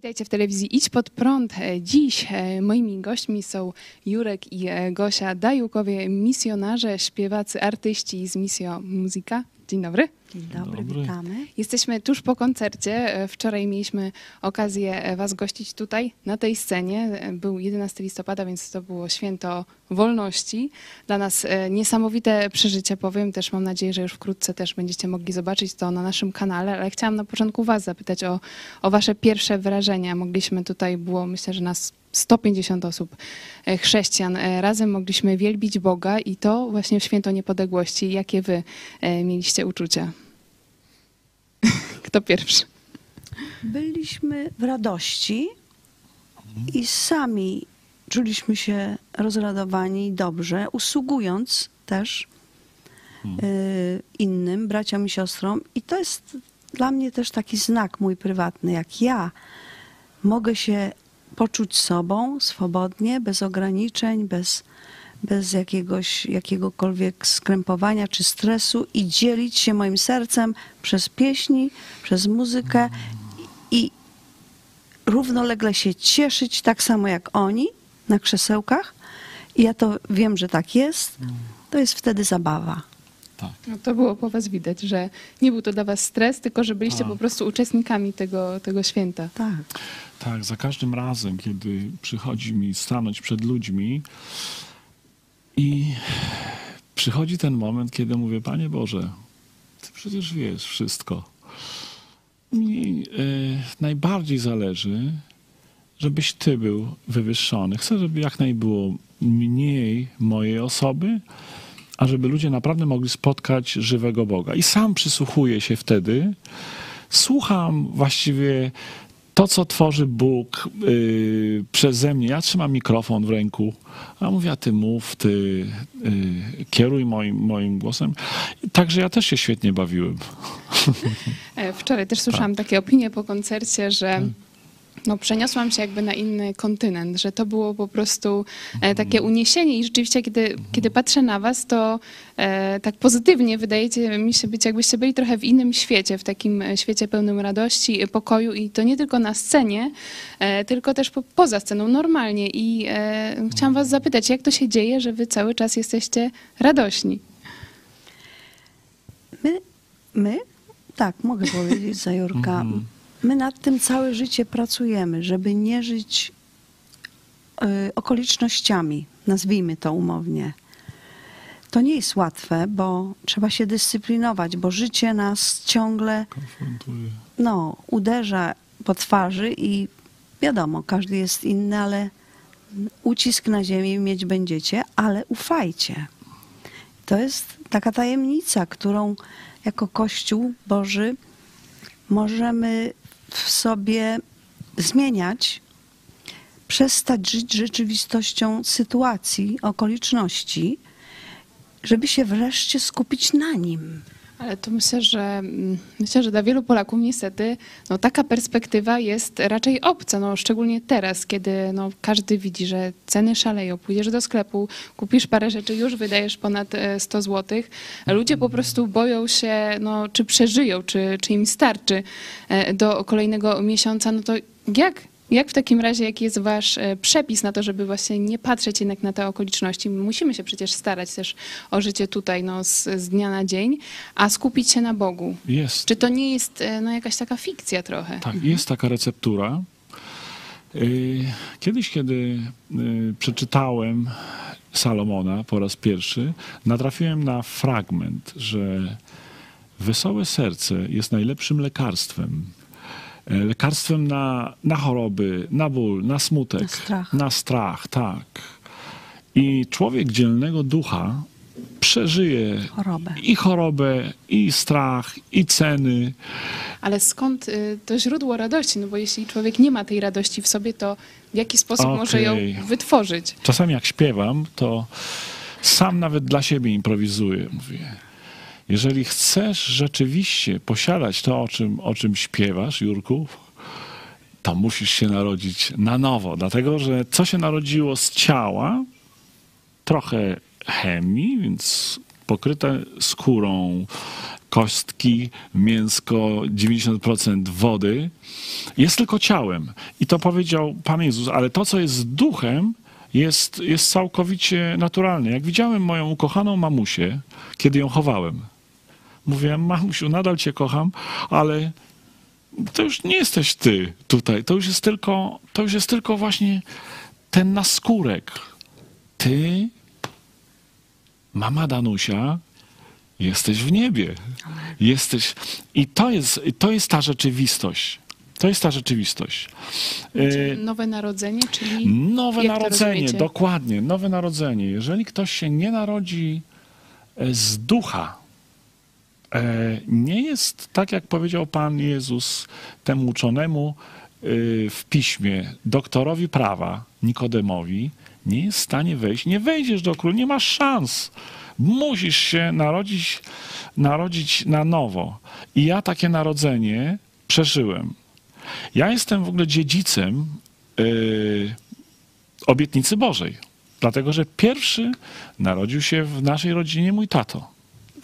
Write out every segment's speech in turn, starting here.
Witajcie w telewizji Idź Pod Prąd. E, Dziś e, moimi gośćmi są Jurek i e, Gosia Dajukowie, misjonarze, śpiewacy, artyści z Misjo Muzyka. Dzień dobry. Dzień dobry, Dobry. witamy. Jesteśmy tuż po koncercie. E, Wczoraj mieliśmy okazję e, Was gościć tutaj, na tej scenie. E, Był 11 listopada, więc to było święto wolności. Dla nas niesamowite przeżycie, powiem. Też mam nadzieję, że już wkrótce też będziecie mogli zobaczyć to na naszym kanale. Ale chciałam na początku Was zapytać o, o Wasze pierwsze wrażenia. Mogliśmy tutaj, było myślę, że nas 150 osób, chrześcijan. Razem mogliśmy wielbić Boga i to właśnie w święto niepodległości. Jakie Wy mieliście uczucia? Kto pierwszy? Byliśmy w radości i sami czuliśmy się rozradowani i dobrze, usługując też y, innym, braciom i siostrom. I to jest dla mnie też taki znak mój prywatny, jak ja mogę się poczuć sobą swobodnie, bez ograniczeń, bez, bez jakiegoś, jakiegokolwiek skrępowania czy stresu i dzielić się moim sercem przez pieśni, przez muzykę i równolegle się cieszyć tak samo jak oni na krzesełkach. I ja to wiem, że tak jest. To jest wtedy zabawa. Tak. No to było po was widać, że nie był to dla was stres, tylko że byliście Tak. po prostu uczestnikami tego, tego święta. Tak. Tak, za każdym razem, kiedy przychodzi mi stanąć przed ludźmi i przychodzi ten moment, kiedy mówię, Panie Boże, Ty przecież wiesz wszystko. Mi e, najbardziej zależy, żebyś Ty był wywyższony. Chcę, żeby jak naj było mniej mojej osoby, a żeby ludzie naprawdę mogli spotkać żywego Boga. I sam przysłuchuję się wtedy, słucham właściwie to, co tworzy Bóg yy, przeze mnie. Ja trzymam mikrofon w ręku, a mówię, a ty mów, ty yy, kieruj moim, moim głosem. Także ja też się świetnie bawiłem. E, Wczoraj też słyszałam takie opinie po koncercie, że no, przeniosłam się jakby na inny kontynent, że to było po prostu e, takie uniesienie i rzeczywiście, kiedy, kiedy patrzę na was, to e, tak pozytywnie wydajecie mi się być, jakbyście byli trochę w innym świecie, w takim e, świecie pełnym radości, pokoju i to nie tylko na scenie, e, tylko też po, poza sceną, normalnie. I e, chciałam was zapytać, jak to się dzieje, że wy cały czas jesteście radośni? My, my, tak, mogę powiedzieć za Jurka, Mhm. My nad tym całe życie pracujemy, żeby nie żyć y, okolicznościami, nazwijmy to umownie. To nie jest łatwe, bo trzeba się dyscyplinować, bo życie nas ciągle no, uderza po twarzy i wiadomo, każdy jest inny, ale ucisk na ziemię mieć będziecie, ale ufajcie. To jest taka tajemnica, którą jako Kościół Boży możemy sobie zmieniać, przestać żyć rzeczywistością sytuacji, okoliczności, żeby się wreszcie skupić na nim. Ale to myślę, że mm, myślę, że dla wielu Polaków niestety no, taka perspektywa jest raczej obca, no, szczególnie teraz, kiedy no, każdy widzi, że ceny szaleją, pójdziesz do sklepu, kupisz parę rzeczy, już wydajesz ponad e, 100 zł. Ludzie po prostu boją się, no, czy przeżyją, czy, czy im starczy e, do kolejnego miesiąca. No to jak? Jak w takim razie, jaki jest wasz e, przepis na to, żeby właśnie nie patrzeć jednak na te okoliczności? Musimy się przecież starać też o życie tutaj no, z, z dnia na dzień, a skupić się na Bogu. Jest. Czy to nie jest e, no, jakaś taka fikcja trochę? Tak, jest taka receptura. Yy, Kiedyś, kiedy przeczytałem Salomona po raz pierwszy, natrafiłem na fragment, że wesołe serce jest najlepszym lekarstwem. E, Lekarstwem na, na choroby, na ból, na smutek, Na strach. na strach, tak. I człowiek dzielnego ducha przeżyje Chorobę. i chorobę, i strach, i ceny. Ale skąd y, to źródło radości? No bo jeśli człowiek nie ma tej radości w sobie, to w jaki sposób może ją wytworzyć? Czasami jak śpiewam, to sam nawet dla siebie improwizuję. Mówię, jeżeli chcesz rzeczywiście posiadać to, o czym, o czym śpiewasz, Jurku, to musisz się narodzić na nowo. Dlatego, że co się narodziło z ciała, trochę chemii, więc pokryte skórą kostki, mięsko, 90% wody. Jest tylko ciałem. I to powiedział Pan Jezus, ale to, co jest duchem, jest, jest całkowicie naturalne. Jak widziałem moją ukochaną mamusię, kiedy ją chowałem, mówiłem, mamusiu, nadal cię kocham, ale to już nie jesteś ty tutaj. To już jest tylko, to już jest tylko właśnie ten naskórek. Ty, mama Danusia, jesteś w niebie. Jesteś. I to jest, to jest ta rzeczywistość. To jest ta rzeczywistość. Y, Nowe narodzenie, czyli Nowe narodzenie, dokładnie, nowe narodzenie. Jeżeli ktoś się nie narodzi e, z ducha, nie jest tak, jak powiedział Pan Jezus temu uczonemu e, w piśmie, doktorowi prawa, Nikodemowi, nie jest w stanie wejść. Nie wejdziesz do króla, nie masz szans. Musisz się narodzić, narodzić na nowo. I ja takie narodzenie przeżyłem. Ja jestem w ogóle dziedzicem yy, obietnicy Bożej. Dlatego, że pierwszy narodził się w naszej rodzinie mój tato.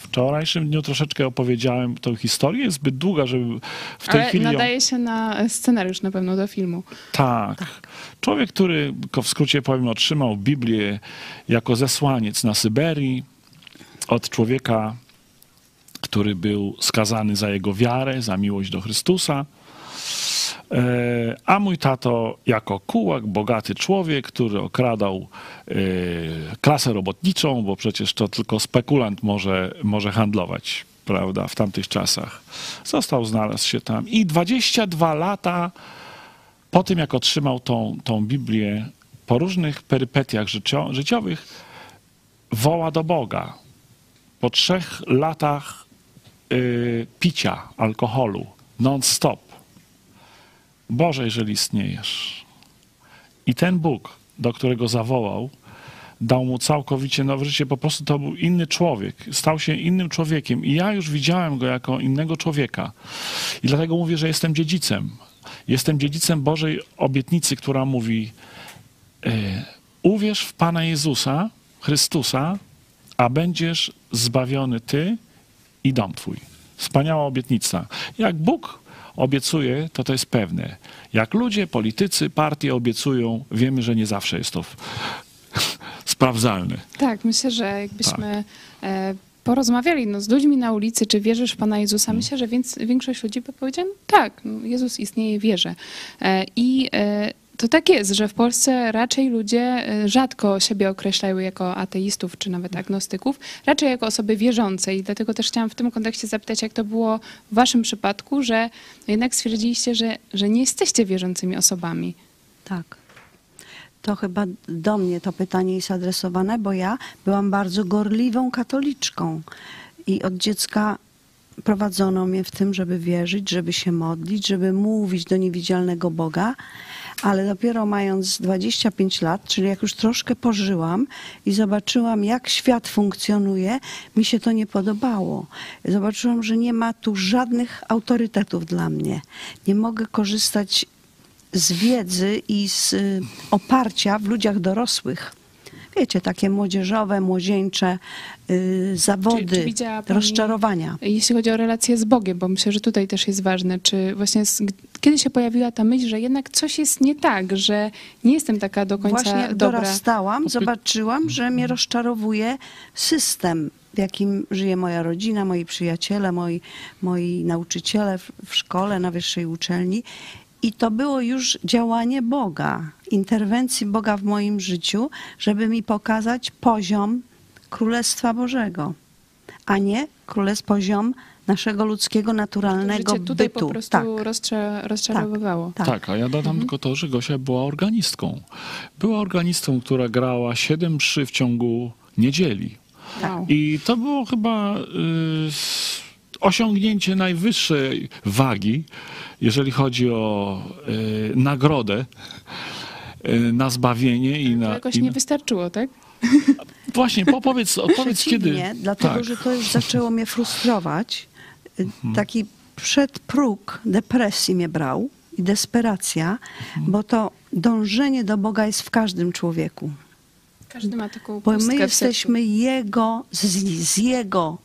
Wczorajszym dniu troszeczkę opowiedziałem tę historię, jest zbyt długa, żeby w tej Ale chwili ją... nadaje się na scenariusz na pewno do filmu. Tak. Człowiek, który, w skrócie powiem, otrzymał Biblię jako zesłaniec na Syberii od człowieka, który był skazany za jego wiarę, za miłość do Chrystusa. E, A mój tato, jako kułak, bogaty człowiek, który okradał e, klasę robotniczą, bo przecież to tylko spekulant może, może handlować, prawda, w tamtych czasach. Został, znalazł się tam i 22 lata po tym, jak otrzymał tą, tą Biblię, po różnych perypetiach życio, życiowych, woła do Boga. Po trzech latach y, picia alkoholu non-stop. Boże, jeżeli istniejesz. I ten Bóg, do którego zawołał, dał mu całkowicie nowe życie. Po prostu to był inny człowiek. Stał się innym człowiekiem. I ja już widziałem go jako innego człowieka. I dlatego mówię, że jestem dziedzicem. Jestem dziedzicem Bożej obietnicy, która mówi: e, Uwierz w Pana Jezusa, Chrystusa, a będziesz zbawiony ty i dom twój. Wspaniała obietnica. Jak Bóg obiecuje, to to jest pewne. Jak ludzie, politycy, partie obiecują, wiemy, że nie zawsze jest to sprawdzalne. Tak, myślę, że jakbyśmy e, porozmawiali no, z ludźmi na ulicy, czy wierzysz w Pana Jezusa, myślę, że większość ludzi by powiedziała, no, tak, no, Jezus istnieje, wierzę. E, I e, to tak jest, że w Polsce raczej ludzie e, rzadko siebie określają jako ateistów, czy nawet agnostyków, raczej jako osoby wierzące. I dlatego też chciałam w tym kontekście zapytać, jak to było w waszym przypadku, że jednak stwierdziliście, że, że nie jesteście wierzącymi osobami. Tak. To chyba do mnie to pytanie jest adresowane, bo ja byłam bardzo gorliwą katoliczką i od dziecka prowadzono mnie w tym, żeby wierzyć, żeby się modlić, żeby mówić do niewidzialnego Boga, ale dopiero mając 25 lat, czyli jak już troszkę pożyłam i zobaczyłam, jak świat funkcjonuje, mi się to nie podobało. Zobaczyłam, że nie ma tu żadnych autorytetów dla mnie. Nie mogę korzystać z wiedzy i z y, oparcia w ludziach dorosłych. Wiecie, takie młodzieżowe, młodzieńcze y, zawody, czy pani- rozczarowania. Jeśli chodzi o relacje z Bogiem, bo myślę, że tutaj też jest ważne, czy właśnie z, kiedy się pojawiła ta myśl, że jednak coś jest nie tak, że nie jestem taka do końca Właśnie jak dobra. dorastałam, zobaczyłam, że mnie rozczarowuje system, w jakim żyje moja rodzina, moi przyjaciele, moi, moi nauczyciele w, w szkole, na wyższej uczelni. I to było już działanie Boga, interwencji Boga w moim życiu, żeby mi pokazać poziom Królestwa Bożego, a nie królestw poziom naszego ludzkiego, naturalnego Życie tutaj bytu. po prostu tak, rozcza, rozczarowywało. tak. Tak, a ja dodam tylko to, że Gosia była organistką. Była organistką, która grała 7 mszy w ciągu niedzieli. Wow. I to było chyba y, osiągnięcie najwyższej wagi, jeżeli chodzi o y, nagrodę y, na zbawienie i To na. jakoś I nie na... wystarczyło, tak? Właśnie, opowiedz, opowiedz kiedy. Przeciwnie, dlatego tak. że to już zaczęło mnie frustrować. Y, Mhm. Taki przedpróg depresji mnie brał i desperacja, Mhm. bo to dążenie do Boga jest w każdym człowieku. Każdy ma taką Bo my w sercu. jesteśmy Jego, z, z Jego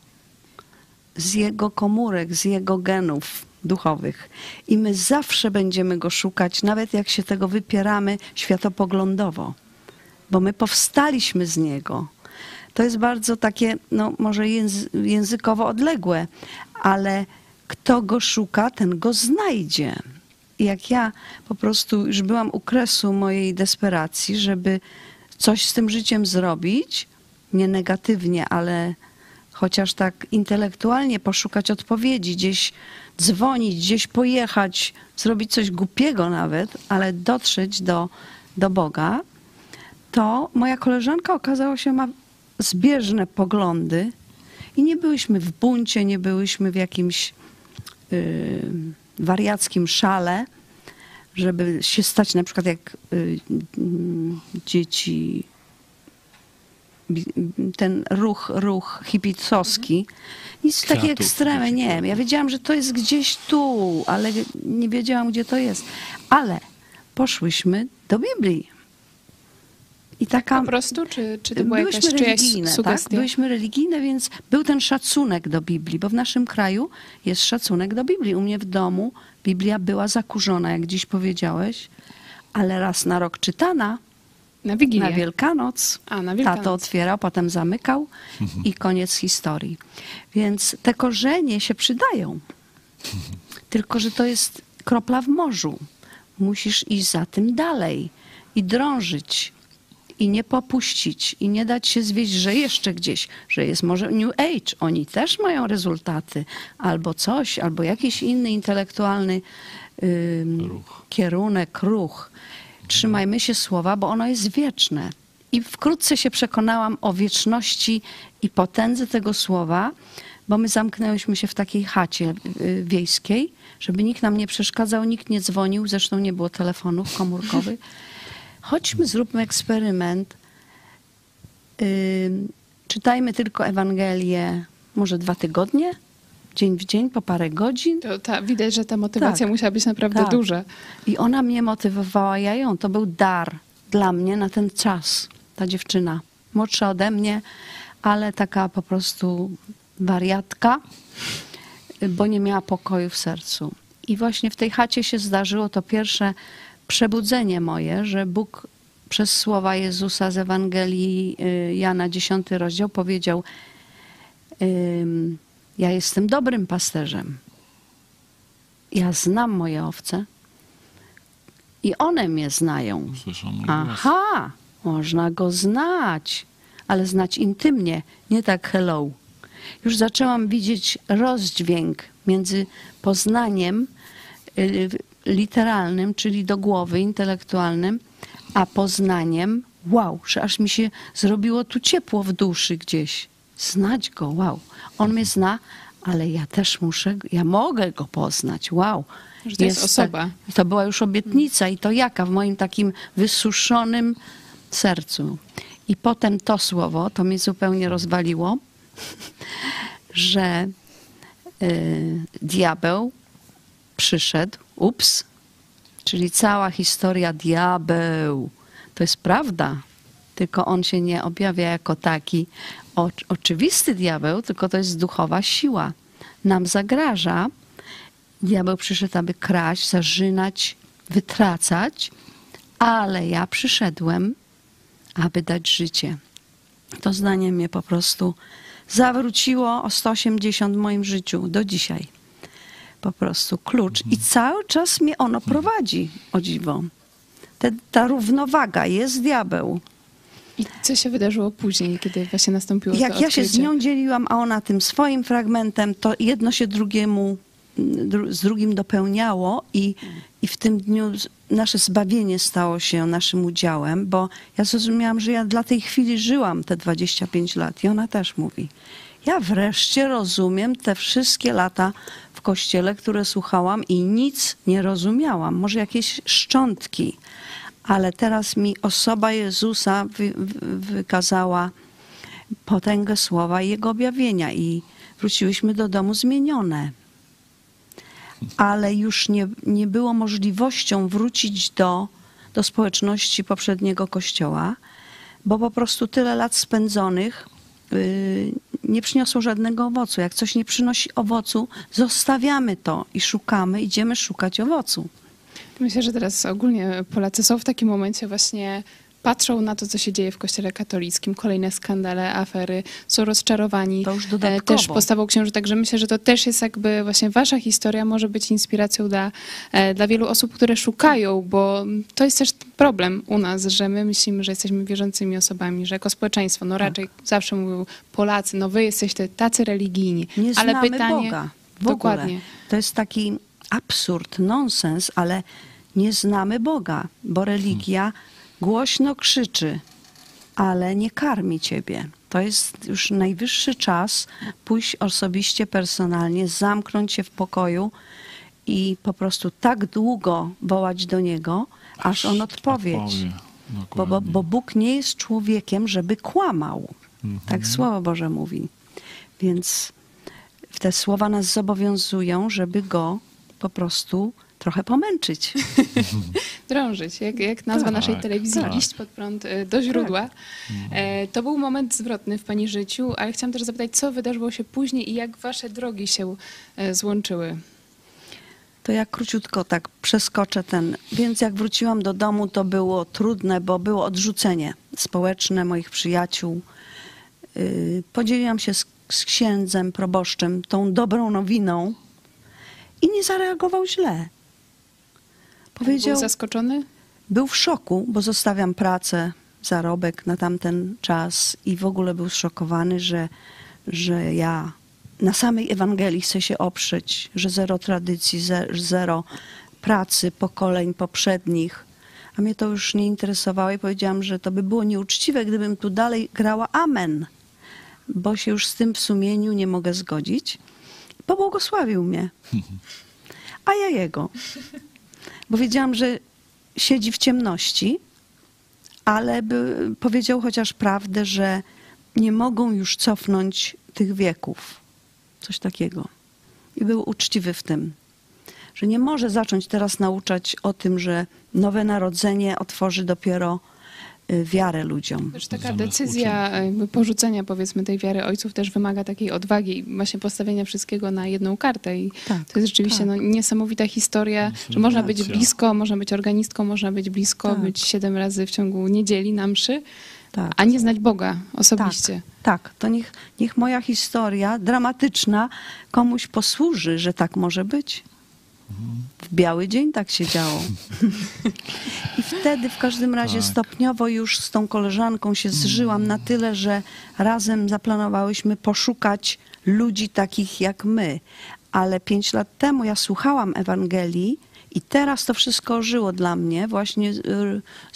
z jego komórek, z jego genów duchowych. I my zawsze będziemy go szukać, nawet jak się tego wypieramy światopoglądowo, bo my powstaliśmy z niego. To jest bardzo takie, no może języ językowo odległe, ale kto go szuka, ten go znajdzie. I jak ja po prostu już byłam u kresu mojej desperacji, żeby coś z tym życiem zrobić, nie negatywnie, ale chociaż tak intelektualnie poszukać odpowiedzi, gdzieś dzwonić, gdzieś pojechać, zrobić coś głupiego nawet, ale dotrzeć do, do Boga, to moja koleżanka okazało się ma zbieżne poglądy i nie byłyśmy w buncie, nie byłyśmy w jakimś yy, wariackim szale, żeby się stać na przykład jak yy, dzieci ten ruch, ruch hipicowski. Nic Kwiatów, takie ekstremy, nie. Ja wiedziałam, że to jest gdzieś tu, ale nie wiedziałam, gdzie to jest. Ale poszłyśmy do Biblii. I taka... Po prostu? Czy, czy to była Byłyśmy jakaś religijne, tak? Byłyśmy religijne, więc był ten szacunek do Biblii, bo w naszym kraju jest szacunek do Biblii. U mnie w domu Biblia była zakurzona, jak dziś powiedziałeś, ale raz na rok czytana, Na Wigilię. na Wielkanoc. A, na Wielkanoc. Tato otwierał, potem zamykał i koniec historii. Więc te korzenie się przydają. Tylko, że to jest kropla w morzu. Musisz iść za tym dalej i drążyć. I nie popuścić, i nie dać się zwieść, że jeszcze gdzieś, że jest może New Age. Oni też mają rezultaty, albo coś, albo jakiś inny intelektualny ym, Ruch. kierunek, ruch. Trzymajmy się słowa, bo ono jest wieczne. I wkrótce się przekonałam o wieczności i potędze tego słowa, bo my zamknęłyśmy się w takiej chacie y, wiejskiej, żeby nikt nam nie przeszkadzał, nikt nie dzwonił, zresztą nie było telefonów komórkowych. Chodźmy, zróbmy eksperyment. Ym, czytajmy tylko Ewangelię może dwa tygodnie, dzień w dzień, po parę godzin. To ta, widać, że ta motywacja Tak. musiała być naprawdę Tak. duża. I ona mnie motywowała, ja ją. To był dar dla mnie na ten czas. Ta dziewczyna, młodsza ode mnie, ale taka po prostu wariatka, bo nie miała pokoju w sercu. I właśnie w tej chacie się zdarzyło to pierwsze przebudzenie moje, że Bóg przez słowa Jezusa z Ewangelii y, Jana 10 rozdział powiedział: Ja jestem dobrym pasterzem. Ja znam moje owce i one mnie znają. Aha, można go znać, ale znać intymnie, nie tak hello. Już zaczęłam widzieć rozdźwięk między poznaniem y, literalnym, czyli do głowy, intelektualnym, a poznaniem, wow, że aż mi się zrobiło tu ciepło w duszy gdzieś. Znać go, wow. On mnie zna, ale ja też muszę, ja mogę go poznać, wow. Że to jest osoba. Tak, to była już obietnica i to jaka w moim takim wysuszonym sercu. I potem to słowo, to mnie zupełnie rozwaliło, że y, diabeł przyszedł, ups, czyli cała historia diabeł, to jest prawda, tylko on się nie objawia jako taki o, oczywisty diabeł, tylko to jest duchowa siła. Nam zagraża, Diabeł przyszedł, aby kraść, zarzynać, wytracać, ale ja przyszedłem, aby dać życie. To zdanie mnie po prostu zawróciło o 180 w moim życiu do dzisiaj. Po prostu klucz. I cały czas mnie ono prowadzi, o dziwo. Te, ta równowaga jest diabeł. I co się wydarzyło później, kiedy właśnie nastąpiło Jak ja się z nią dzieliłam, a ona tym swoim fragmentem, to jedno się drugiemu, dru, z drugim dopełniało i, i w tym dniu nasze zbawienie stało się naszym udziałem, bo ja zrozumiałam, że ja dla tej chwili żyłam te 25 lat i ona też mówi. Ja wreszcie rozumiem te wszystkie lata w kościele, które słuchałam i nic nie rozumiałam. Może jakieś szczątki, ale teraz mi osoba Jezusa wy, wy, wykazała potęgę słowa i jego objawienia i wróciłyśmy do domu zmienione. Ale już nie, nie było możliwością wrócić do, do społeczności poprzedniego kościoła, bo po prostu tyle lat spędzonych yy, nie przyniosło żadnego owocu. Jak coś nie przynosi owocu, zostawiamy to i szukamy, idziemy szukać owocu. Myślę, że teraz ogólnie Polacy są w takim momencie właśnie patrzą na to, co się dzieje w Kościele katolickim, kolejne skandale, afery, są rozczarowani To już e, dodatkowo. też postawą księży. Także myślę, że to też jest jakby właśnie wasza historia może być inspiracją dla, e, dla wielu osób, które szukają, bo to jest też problem u nas, że my myślimy, że jesteśmy wierzącymi osobami, że jako społeczeństwo, no raczej zawsze mówią Polacy, no wy jesteście tacy religijni, Nie ale pytanie... Boga. W Dokładnie. ogóle. To jest taki absurd, nonsens, ale nie znamy Boga, bo religia głośno krzyczy, ale nie karmi ciebie. To jest już najwyższy czas pójść osobiście, personalnie, zamknąć się w pokoju i po prostu tak długo wołać do Niego, aż On odpowiedź. Odpowie. Bo, bo, bo Bóg nie jest człowiekiem, żeby kłamał. Tak Słowo Boże mówi. Więc te słowa nas zobowiązują, żeby go po prostu trochę pomęczyć. drążyć, jak, jak nazwa Tak, naszej telewizji, tak. iść pod prąd e, do źródła. E, To był moment zwrotny w Pani życiu, ale chciałam też zapytać, co wydarzyło się później i jak Wasze drogi się e, złączyły? To ja króciutko tak przeskoczę ten. Więc jak wróciłam do domu, to było trudne, bo było odrzucenie społeczne moich przyjaciół. Yy, Podzieliłam się z, z księdzem, proboszczem tą dobrą nowiną i nie zareagował źle. Powiedział, Był zaskoczony? był w szoku, bo zostawiam pracę, zarobek na tamten czas i w ogóle był zszokowany, że, że ja na samej Ewangelii chcę się oprzeć, że zero tradycji, ze- zero pracy pokoleń poprzednich. A mnie to już nie interesowało i powiedziałam, że to by było nieuczciwe, gdybym tu dalej grała amen, bo się już z tym w sumieniu nie mogę zgodzić. Pobłogosławił mnie, a ja jego bo wiedziałam, że siedzi w ciemności, ale by, powiedział chociaż prawdę, że nie mogą już cofnąć tych wieków. Coś takiego. I był uczciwy w tym, że nie może zacząć teraz nauczać o tym, że nowe narodzenie otworzy dopiero wiarę ludziom. Też taka decyzja e, jakby porzucenia powiedzmy tej wiary ojców też wymaga takiej odwagi właśnie postawienia wszystkiego na jedną kartę i Tak, to jest rzeczywiście tak. no, niesamowita historia, że można być blisko, można być organistką, można być blisko, Tak. być siedem razy w ciągu niedzieli na mszy, Tak. a nie znać Boga osobiście. Tak, tak. To niech, niech moja historia dramatyczna komuś posłuży, że tak może być. W biały dzień tak się działo. I wtedy w każdym razie Tak. stopniowo już z tą koleżanką się zżyłam na tyle, że razem zaplanowałyśmy poszukać ludzi takich jak my. Ale pięć lat temu ja słuchałam Ewangelii i teraz to wszystko ożyło dla mnie właśnie z,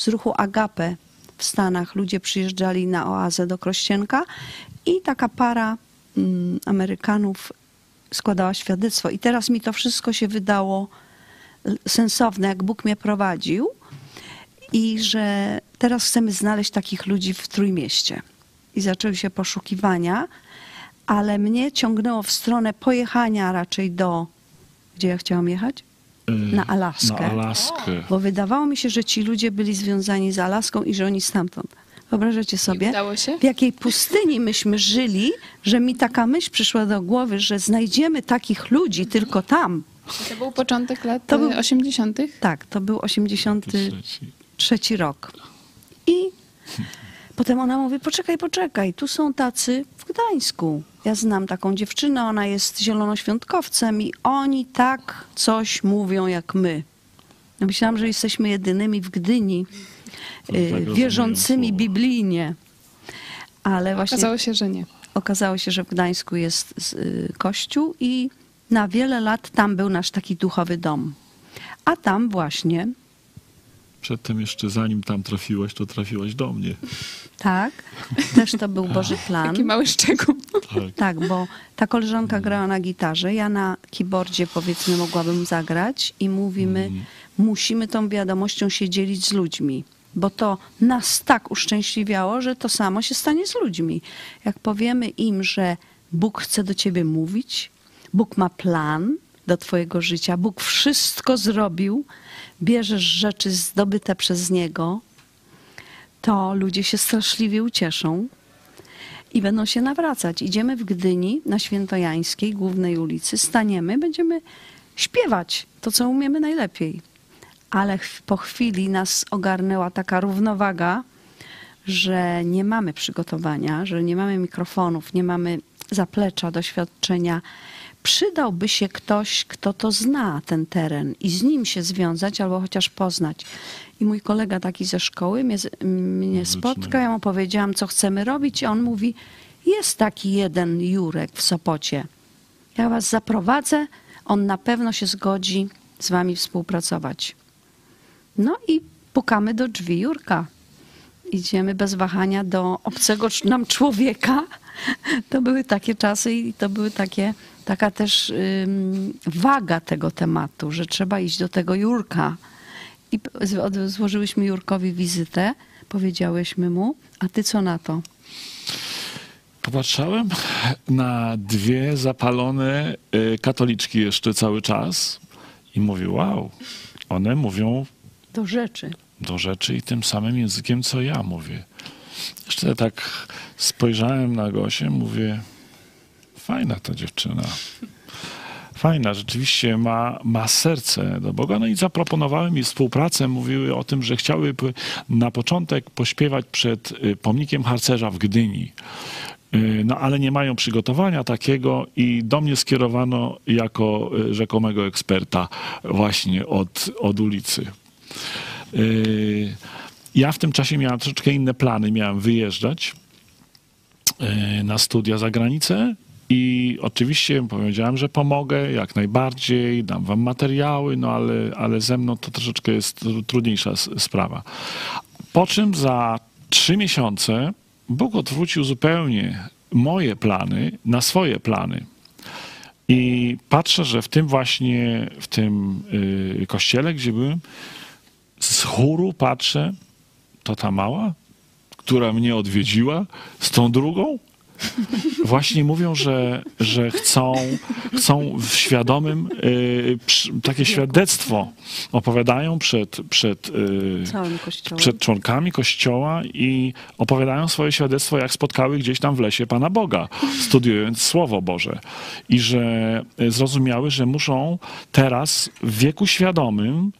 y, ruchu Agape w Stanach. Ludzie przyjeżdżali na oazę do Krościenka i taka para mm, Amerykanów składała świadectwo. I teraz mi to wszystko się wydało sensowne, jak Bóg mnie prowadził i że teraz chcemy znaleźć takich ludzi w Trójmieście. I zaczęły się poszukiwania, ale mnie ciągnęło w stronę pojechania raczej do... Gdzie ja chciałam jechać? Y, na Alaskę. Na Alaskę. Bo wydawało mi się, że ci ludzie byli związani z Alaską i że oni stamtąd. Wyobrażacie sobie? W jakiej pustyni myśmy żyli, że mi taka myśl przyszła do głowy, że znajdziemy takich ludzi tylko tam. To był początek lat To był- e, 80. Tak, to był 83 Trzeci. rok. I potem ona mówi, poczekaj, poczekaj, tu są tacy w Gdańsku. Ja znam taką dziewczynę, ona jest zielonoświątkowcem i oni tak coś mówią jak my. Ja myślałam, że jesteśmy jedynymi w Gdyni Tak y, rozumieją wierzącymi słowo. biblijnie. Ale właśnie Okazało się, że nie. okazało się, że w Gdańsku jest z- y, kościół i na wiele lat tam był nasz taki duchowy dom. A tam właśnie, Przedtem jeszcze zanim tam trafiłaś, to trafiłaś do mnie. tak, też to był Boży plan. Taki mały szczegół. Tak. Tak, bo ta koleżanka grała na gitarze, ja na keyboardzie powiedzmy mogłabym zagrać i mówimy, musimy tą wiadomością się dzielić z ludźmi, bo to nas tak uszczęśliwiało, że to samo się stanie z ludźmi. Jak powiemy im, że Bóg chce do ciebie mówić, Bóg ma plan do twojego życia, Bóg wszystko zrobił, bierzesz rzeczy zdobyte przez Niego, to ludzie się straszliwie ucieszą. i będą się nawracać. Idziemy w Gdyni na Świętojańskiej, głównej ulicy, staniemy, będziemy śpiewać to, co umiemy najlepiej. Ale po chwili nas ogarnęła taka równowaga, że nie mamy przygotowania, że nie mamy mikrofonów, nie mamy zaplecza, doświadczenia. Przydałby się ktoś, kto to zna, ten teren i z nim się związać albo chociaż poznać. I mój kolega taki ze szkoły mnie, mnie spotkał, ja mu powiedziałam, co chcemy robić, i on mówi, jest taki jeden Jurek w Sopocie. Ja was zaprowadzę, on na pewno się zgodzi z wami współpracować. No i pukamy do drzwi Jurka. Idziemy bez wahania do obcego nam człowieka. To były takie czasy i to były takie, taka też waga tego tematu, że trzeba iść do tego Jurka. I złożyłyśmy Jurkowi wizytę, powiedziałyśmy mu, a ty co na to? Popatrzałem na dwie zapalone y, katoliczki jeszcze cały czas i mówię, wow, one mówią Do rzeczy. do rzeczy i tym samym językiem, co ja mówię. Jeszcze tak spojrzałem na Gosię, mówię, fajna ta dziewczyna. Fajna, rzeczywiście ma, ma serce do Boga. No i zaproponowałem jej współpracę. Mówiły o tym, że chciałyby na początek pośpiewać przed y, pomnikiem harcerza w Gdyni. Y, No ale nie mają przygotowania takiego i do mnie skierowano jako y, rzekomego eksperta właśnie od, od ulicy. Y, Ja w tym czasie miałem troszeczkę inne plany. Miałem wyjeżdżać y, na studia za granicę i oczywiście powiedziałem, że pomogę jak najbardziej, dam wam materiały, no ale, ale ze mną to troszeczkę jest tru- trudniejsza sprawa. Po czym za trzy miesiące Bóg odwrócił zupełnie moje plany na swoje plany. I patrzę, że w tym właśnie, w tym y, kościele, gdzie byłem, z chóru patrzę, to ta mała, która mnie odwiedziła, z tą drugą, właśnie mówią, że, że chcą, chcą w świadomym y, przy, takie świadectwo opowiadają przed, przed, y, przed członkami kościoła i opowiadają swoje świadectwo, jak spotkały gdzieś tam w lesie Pana Boga, studiując Słowo Boże. I że y, zrozumiały, że muszą teraz w wieku świadomym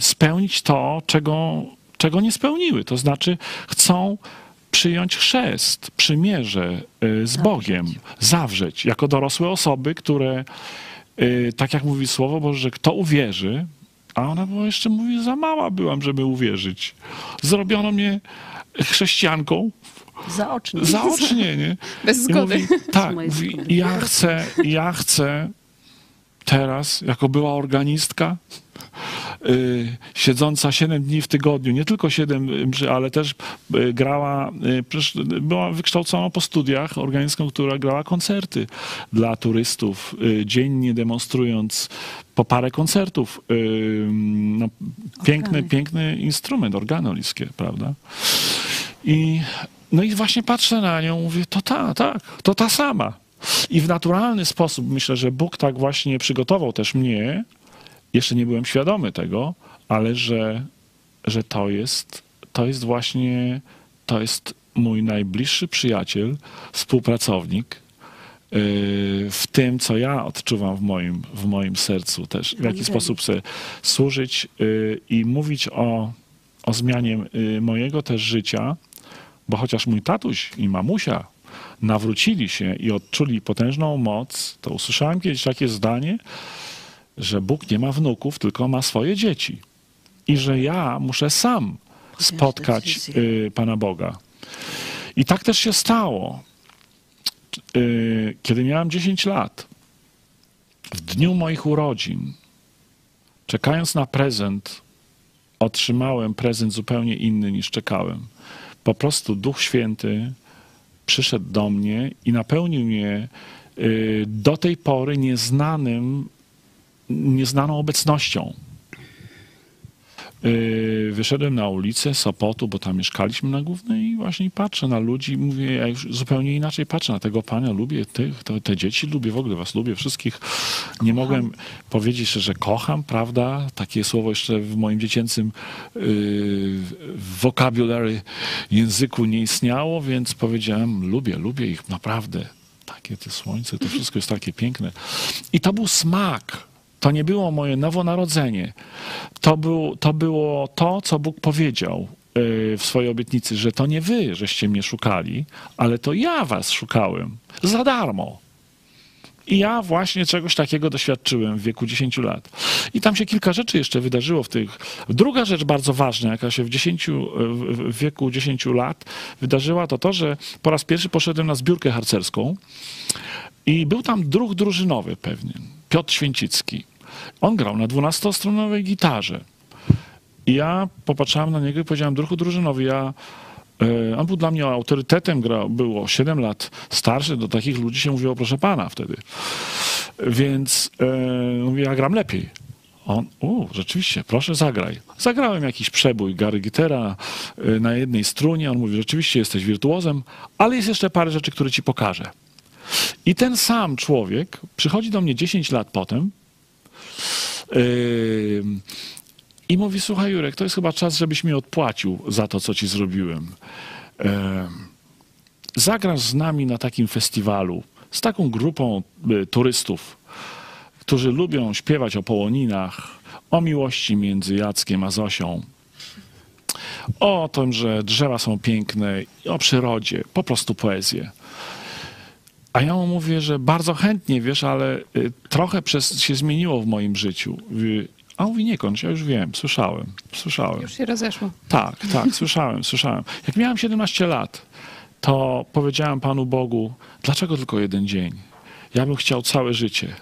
spełnić to, czego, czego nie spełniły. To znaczy chcą przyjąć chrzest, przymierze y, z Bogiem, zawrzeć jako dorosłe osoby, które, y, tak jak mówi Słowo Boże, że kto uwierzy, a ona była jeszcze mówi, za mała byłam, żeby uwierzyć. Zrobiono mnie chrześcijanką Zaocznie. zaocznie, nie? Bez zgody. Mówi, tak, mówi, ja chcę, ja chcę teraz, jako była organistka, y, siedząca 7 dni w tygodniu, nie tylko 7, mszy, ale też y, grała, y, była wykształcona po studiach organistką, która grała koncerty dla turystów, y, dziennie demonstrując po parę koncertów. Y, no, piękny, Organy. piękny instrument, organy oliskie, prawda? I, no i właśnie patrzę na nią, mówię, to ta, tak, to ta sama. I w naturalny sposób myślę, że Bóg tak właśnie przygotował też mnie, jeszcze nie byłem świadomy tego, ale że, że to jest, to jest właśnie, to jest mój najbliższy przyjaciel, współpracownik yy, w tym, co ja odczuwam w moim, w moim sercu też, w jaki sposób chcę służyć yy, i mówić o, o zmianie yy, mojego też życia, bo chociaż mój tatuś i mamusia nawrócili się i odczuli potężną moc, to usłyszałem kiedyś takie zdanie, że Bóg nie ma wnuków, tylko ma swoje dzieci. I że ja muszę sam spotkać y, Pana Boga. I tak też się stało. Y, Kiedy miałem 10 lat, w dniu moich urodzin, czekając na prezent, otrzymałem prezent zupełnie inny niż czekałem. Po prostu Duch Święty przyszedł do mnie i napełnił mnie y, do tej pory nieznanym, nieznaną obecnością. Yy, wyszedłem na ulicę Sopotu, bo tam mieszkaliśmy na głównej i właśnie patrzę na ludzi mówię, ja już zupełnie inaczej patrzę na tego pana, lubię tych, to, te dzieci lubię, w ogóle was lubię wszystkich. Nie mogłem powiedzieć, że kocham, prawda? Takie słowo jeszcze w moim dziecięcym yy, vocabulary języku nie istniało, więc powiedziałem, lubię, lubię ich naprawdę. Takie te słońce, to wszystko jest takie piękne. I to był smak to nie było moje nowonarodzenie. To, był, to było to, co Bóg powiedział y, w swojej obietnicy, że to nie wy, żeście mnie szukali, ale to ja was szukałem za darmo. I ja właśnie czegoś takiego doświadczyłem w wieku 10 lat. I tam się kilka rzeczy jeszcze wydarzyło w tych. Druga rzecz bardzo ważna, jaka się w, 10, w wieku 10 lat wydarzyła, to to, że po raz pierwszy poszedłem na zbiórkę harcerską i był tam druh drużynowy pewien, Piotr Święcicki. On grał na 12-stronowej gitarze. I ja popatrzałem na niego i powiedziałem, druhu drużynowy, ja e, on był dla mnie autorytetem, grał, było 7 lat starszy, do takich ludzi się mówiło proszę pana wtedy. Więc e, mówię, ja gram lepiej. On, u, rzeczywiście, proszę zagraj. Zagrałem jakiś przebój Gary Gitera e, na jednej strunie. On mówi, rzeczywiście jesteś wirtuozem, ale jest jeszcze parę rzeczy, które ci pokażę. I ten sam człowiek przychodzi do mnie 10 lat potem i mówi, słuchaj Jurek, to jest chyba czas, żebyś mi odpłacił za to, co ci zrobiłem. Yy, zagrasz z nami na takim festiwalu, z taką grupą yy, turystów, którzy lubią śpiewać o połoninach, o miłości między Jackiem a Zosią, o tym, że drzewa są piękne, o przyrodzie, po prostu poezję. A ja mu mówię, że bardzo chętnie, wiesz, ale y, trochę przez, się zmieniło w moim życiu. A on mówi, nie kończ, ja już wiem, słyszałem, słyszałem. Już się rozeszło. Tak, tak, słyszałem, słyszałem. Jak miałem 17 lat, to powiedziałem Panu Bogu, dlaczego tylko jeden dzień? Ja bym chciał całe życie.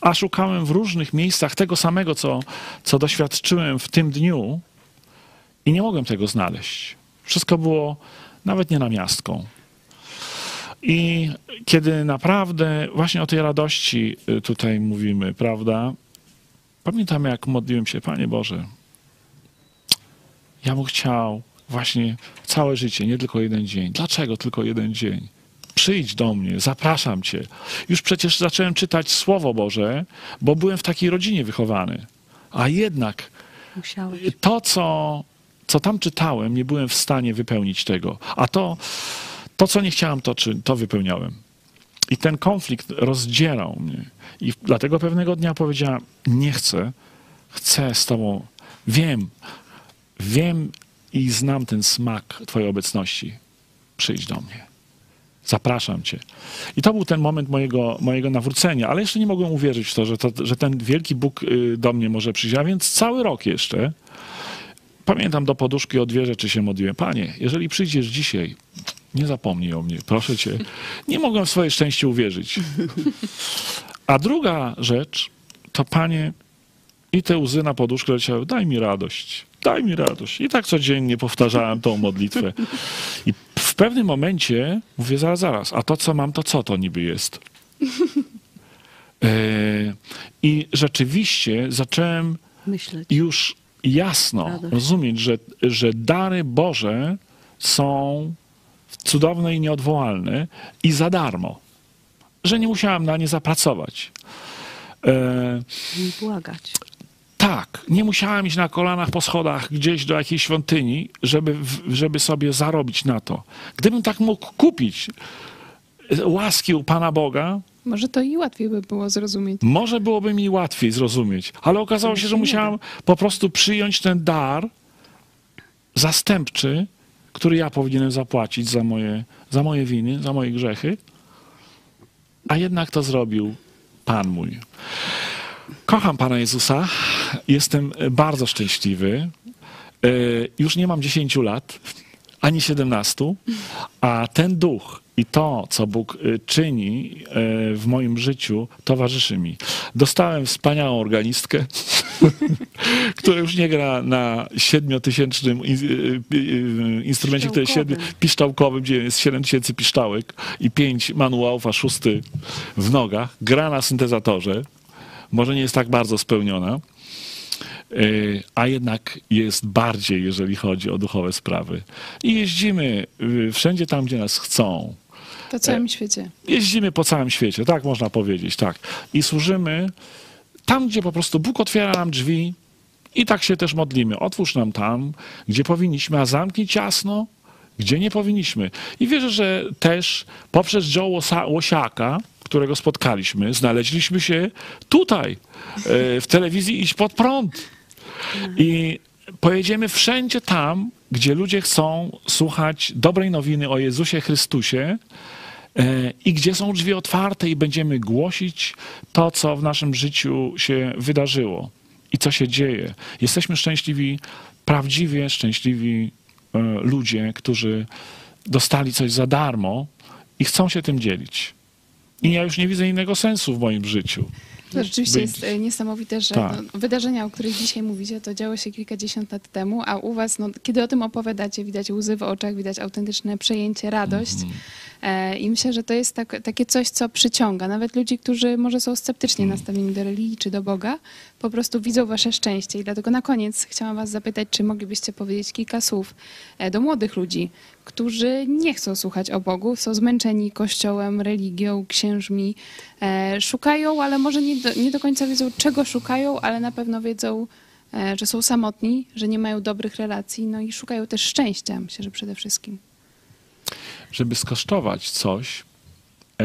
A szukałem w różnych miejscach tego samego, co, co doświadczyłem w tym dniu i nie mogłem tego znaleźć. Wszystko było nawet nie na miastką. I kiedy naprawdę właśnie o tej radości y, tutaj mówimy, prawda? Pamiętam, jak modliłem się, Panie Boże, ja bym chciał właśnie całe życie, nie tylko jeden dzień. Dlaczego tylko jeden dzień? Przyjdź do mnie, zapraszam Cię. Już przecież zacząłem czytać Słowo Boże, bo byłem w takiej rodzinie wychowany. A jednak Musiałeś. to, co, co tam czytałem, nie byłem w stanie wypełnić tego. A to to, co nie chciałem, to, czy, to wypełniałem. I ten konflikt rozdzierał mnie. I dlatego pewnego dnia powiedziałem: Nie chcę, chcę z Tobą. Wiem, wiem i znam ten smak Twojej obecności. Przyjdź do mnie. Zapraszam Cię. I to był ten moment mojego, mojego nawrócenia, ale jeszcze nie mogłem uwierzyć w to że, to, że ten wielki Bóg y, do mnie może przyjść. A więc cały rok jeszcze. Pamiętam do poduszki o dwie rzeczy się modliłem. Panie, jeżeli przyjdziesz dzisiaj, nie zapomnij o mnie, proszę cię. Nie mogłem w swoje szczęście uwierzyć. A druga rzecz, to panie, i te łzy na poduszkę leciały, daj mi radość, daj mi radość. I tak codziennie powtarzałem tą modlitwę. I w pewnym momencie mówię, zaraz, zaraz, a to co mam, to co to niby jest? E, I rzeczywiście zacząłem Myśleć. już jasno Radość. rozumieć, że, że dary Boże są cudowne i nieodwołalne i za darmo. Że nie musiałem na nie zapracować. E, Nie błagać. tak, nie musiałem iść na kolanach po schodach gdzieś do jakiejś świątyni, żeby, żeby sobie zarobić na to. Gdybym tak mógł kupić łaski u Pana Boga, Może to i łatwiej by było zrozumieć. może byłoby mi łatwiej zrozumieć, ale okazało się, że musiałem po prostu przyjąć ten dar zastępczy, który ja powinienem zapłacić za moje, za moje winy, za moje grzechy, a jednak to zrobił Pan mój. Kocham Pana Jezusa, jestem bardzo szczęśliwy. E, Już nie mam 10 lat, ani 17, a ten duch i to, co Bóg y, czyni e, w moim życiu, towarzyszy mi. Dostałem wspaniałą organistkę, która już nie gra na siedmiotysięcznym in- y, y, instrumencie, który jest siedmiu, Piszczałkowym. gdzie jest 7 tysięcy piszczałek i pięć manuałów, a szósty w nogach. Gra na syntezatorze. Może nie jest tak bardzo spełniona. y, a jednak jest bardziej, jeżeli chodzi o duchowe sprawy. I jeździmy y, wszędzie tam, gdzie nas chcą. Po całym świecie. Jeździmy po całym świecie, tak można powiedzieć, tak. I służymy tam, gdzie po prostu Bóg otwiera nam drzwi i tak się też modlimy. Otwórz nam tam, gdzie powinniśmy, a zamknij ciasno, gdzie nie powinniśmy. I wierzę, że też poprzez Łosa- Łosiaka, którego spotkaliśmy, znaleźliśmy się tutaj, e, w telewizji Iść Pod Prąd. I pojedziemy wszędzie tam, gdzie ludzie chcą słuchać dobrej nowiny o Jezusie Chrystusie, i gdzie są drzwi otwarte i będziemy głosić to, co w naszym życiu się wydarzyło i co się dzieje. Jesteśmy szczęśliwi, prawdziwie szczęśliwi e, ludzie, którzy dostali coś za darmo i chcą się tym dzielić. I ja już nie widzę innego sensu w moim życiu. To rzeczywiście Być- jest e, niesamowite, że Tak. no, wydarzenia, o których dzisiaj mówicie, to działo się kilkadziesiąt lat temu, a u was, no, kiedy o tym opowiadacie, widać łzy w oczach, widać autentyczne przejęcie, radość. Mhm. E, I myślę, że to jest tak, takie coś, co przyciąga nawet ludzi, którzy może są sceptycznie Mhm. nastawieni do religii czy do Boga, po prostu widzą wasze szczęście. I dlatego na koniec chciałam was zapytać, czy moglibyście powiedzieć kilka słów e, do młodych ludzi, którzy nie chcą słuchać o Bogu, są zmęczeni kościołem, religią, księżmi, e, szukają, ale może nie do, nie do końca wiedzą, czego szukają, ale na pewno wiedzą, e, że są samotni, że nie mają dobrych relacji, no i szukają też szczęścia, myślę, że przede wszystkim. żeby skosztować coś, e,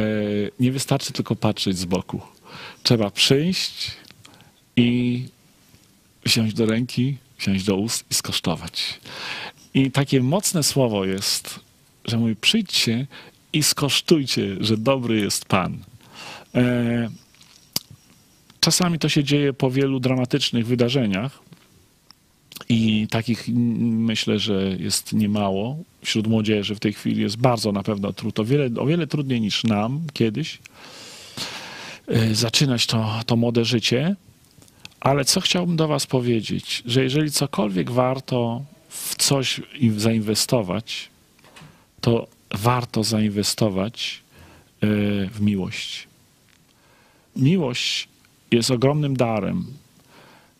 nie wystarczy tylko patrzeć z boku. Trzeba przyjść i wziąć do ręki, wziąć do ust i skosztować. I takie mocne słowo jest, że mówi przyjdźcie i skosztujcie, że dobry jest Pan. E, czasami to się dzieje po wielu dramatycznych wydarzeniach, i takich myślę, że jest niemało. Wśród młodzieży w tej chwili jest bardzo na pewno trudno, o o wiele trudniej niż nam kiedyś y, zaczynać to, to młode życie. Ale co chciałbym do Was powiedzieć, że jeżeli cokolwiek warto w coś zainwestować, to warto zainwestować y, w miłość. Miłość jest ogromnym darem.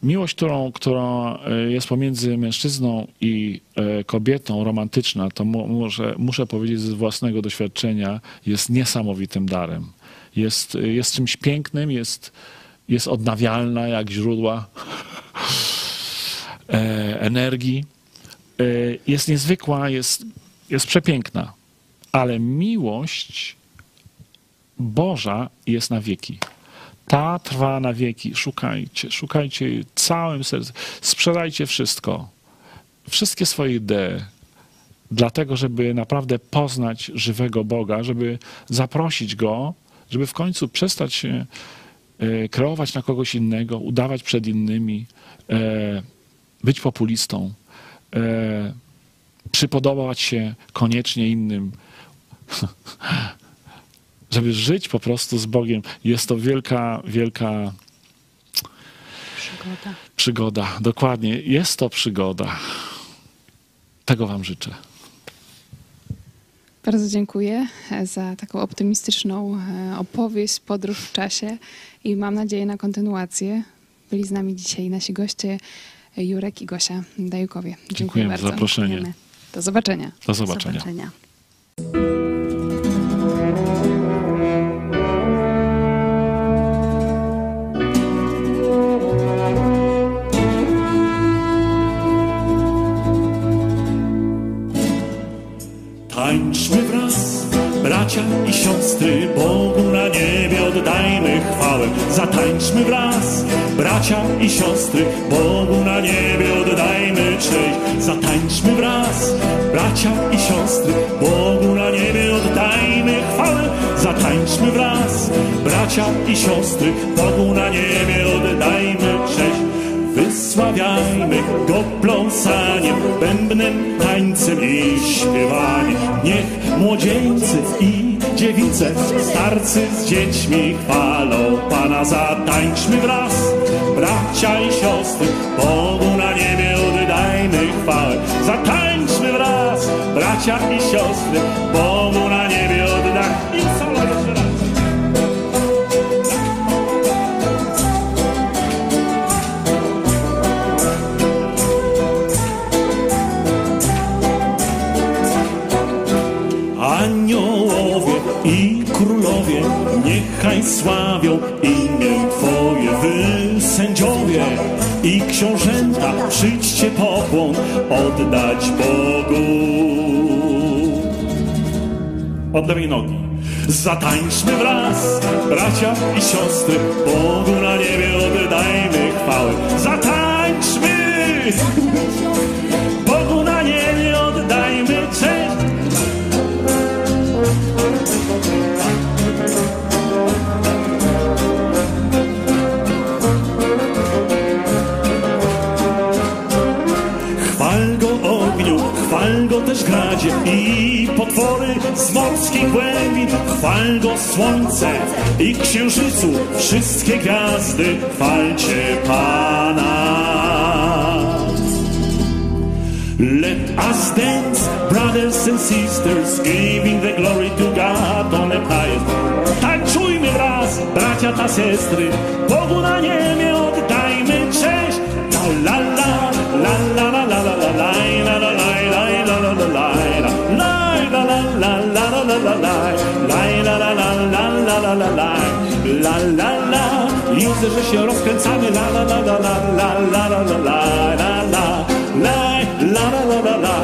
Miłość, którą, którą e, jest pomiędzy mężczyzną i e, kobietą romantyczna, to mu, muszę, muszę powiedzieć ze własnego doświadczenia, jest niesamowitym darem. Jest, jest czymś pięknym, jest, jest odnawialna jak źródła e, energii. E, jest niezwykła, jest, jest przepiękna, ale miłość Boża jest na wieki. Ta trwa na wieki. Szukajcie, szukajcie całym sercem. Sprzedajcie wszystko, wszystkie swoje idee, dlatego, żeby naprawdę poznać żywego Boga, żeby zaprosić Go, żeby w końcu przestać się e, kreować na kogoś innego, udawać przed innymi, e, być populistą, przypodobać się koniecznie innym. żeby żyć po prostu z Bogiem. Jest to wielka, wielka Przygoda. przygoda. Dokładnie, jest to przygoda. Tego Wam życzę. Bardzo dziękuję e, za taką optymistyczną e, opowieść, podróż w czasie i mam nadzieję na kontynuację. Byli z nami dzisiaj nasi goście e, Jurek i Gosia Dajukowie. Dziękuję Dziękujemy za bardzo. zaproszenie. Dziękujemy. Do zobaczenia. Do zobaczenia. zobaczenia. Tańczmy wraz, bracia i siostry, Bogu chwałę. Zatańczmy wraz, bracia i siostry, Bogu na niebie oddajmy cześć. Zatańczmy wraz, bracia i siostry, Bogu na niebie oddajmy chwałę. Zatańczmy wraz, bracia i siostry, Bogu na niebie oddajmy cześć. Wysławiajmy Go pląsaniem, bębnem, tańcem i śpiewaniem. Niech młodzieńcy i dziewice, starcy z dziećmi chwalą Pana. Zatańczmy wraz, bracia i siostry, Bogu na niebie oddajmy chwałę. Zatańczmy wraz, bracia i siostry, Bogu na sławią imię Twoje wy sędziowie i książęta, przyjdźcie pokłon oddać Bogu. Oddaj nogi. Zatańczmy wraz, bracia i siostry, Bogu na niebie oddajmy chwałę. Zatańczmy! Z morskich głębi. Chwal go słońce i księżycu, wszystkie gwiazdy, chwalcie Pana. Let us dance, brothers and sisters, giving the glory to God on the highest. Tańczujmy wraz, bracia ta sestry, Bogu na niebie oddajmy cześć. La, la la la la la la la la la la la la la la la la la la la la la Widzę, że się rozkręcamy la la la la la la la la la la la la la la la la la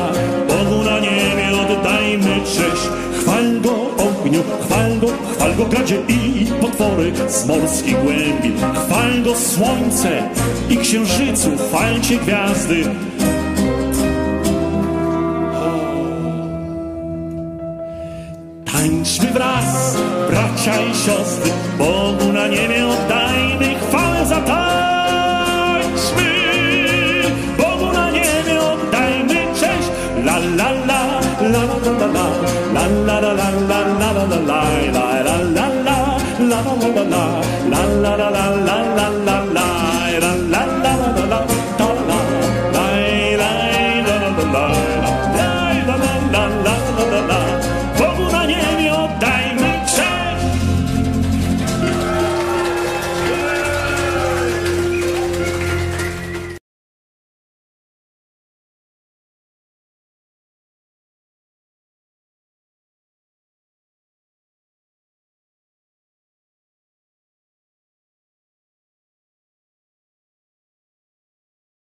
Bogu na niebie oddajmy cześć Chwal go ogniu, chwal go, chwal go gadzie i potwory z morskich głębi. Chwal go słońce i księżycu, chwalcie gwiazdy czaj siostry, bo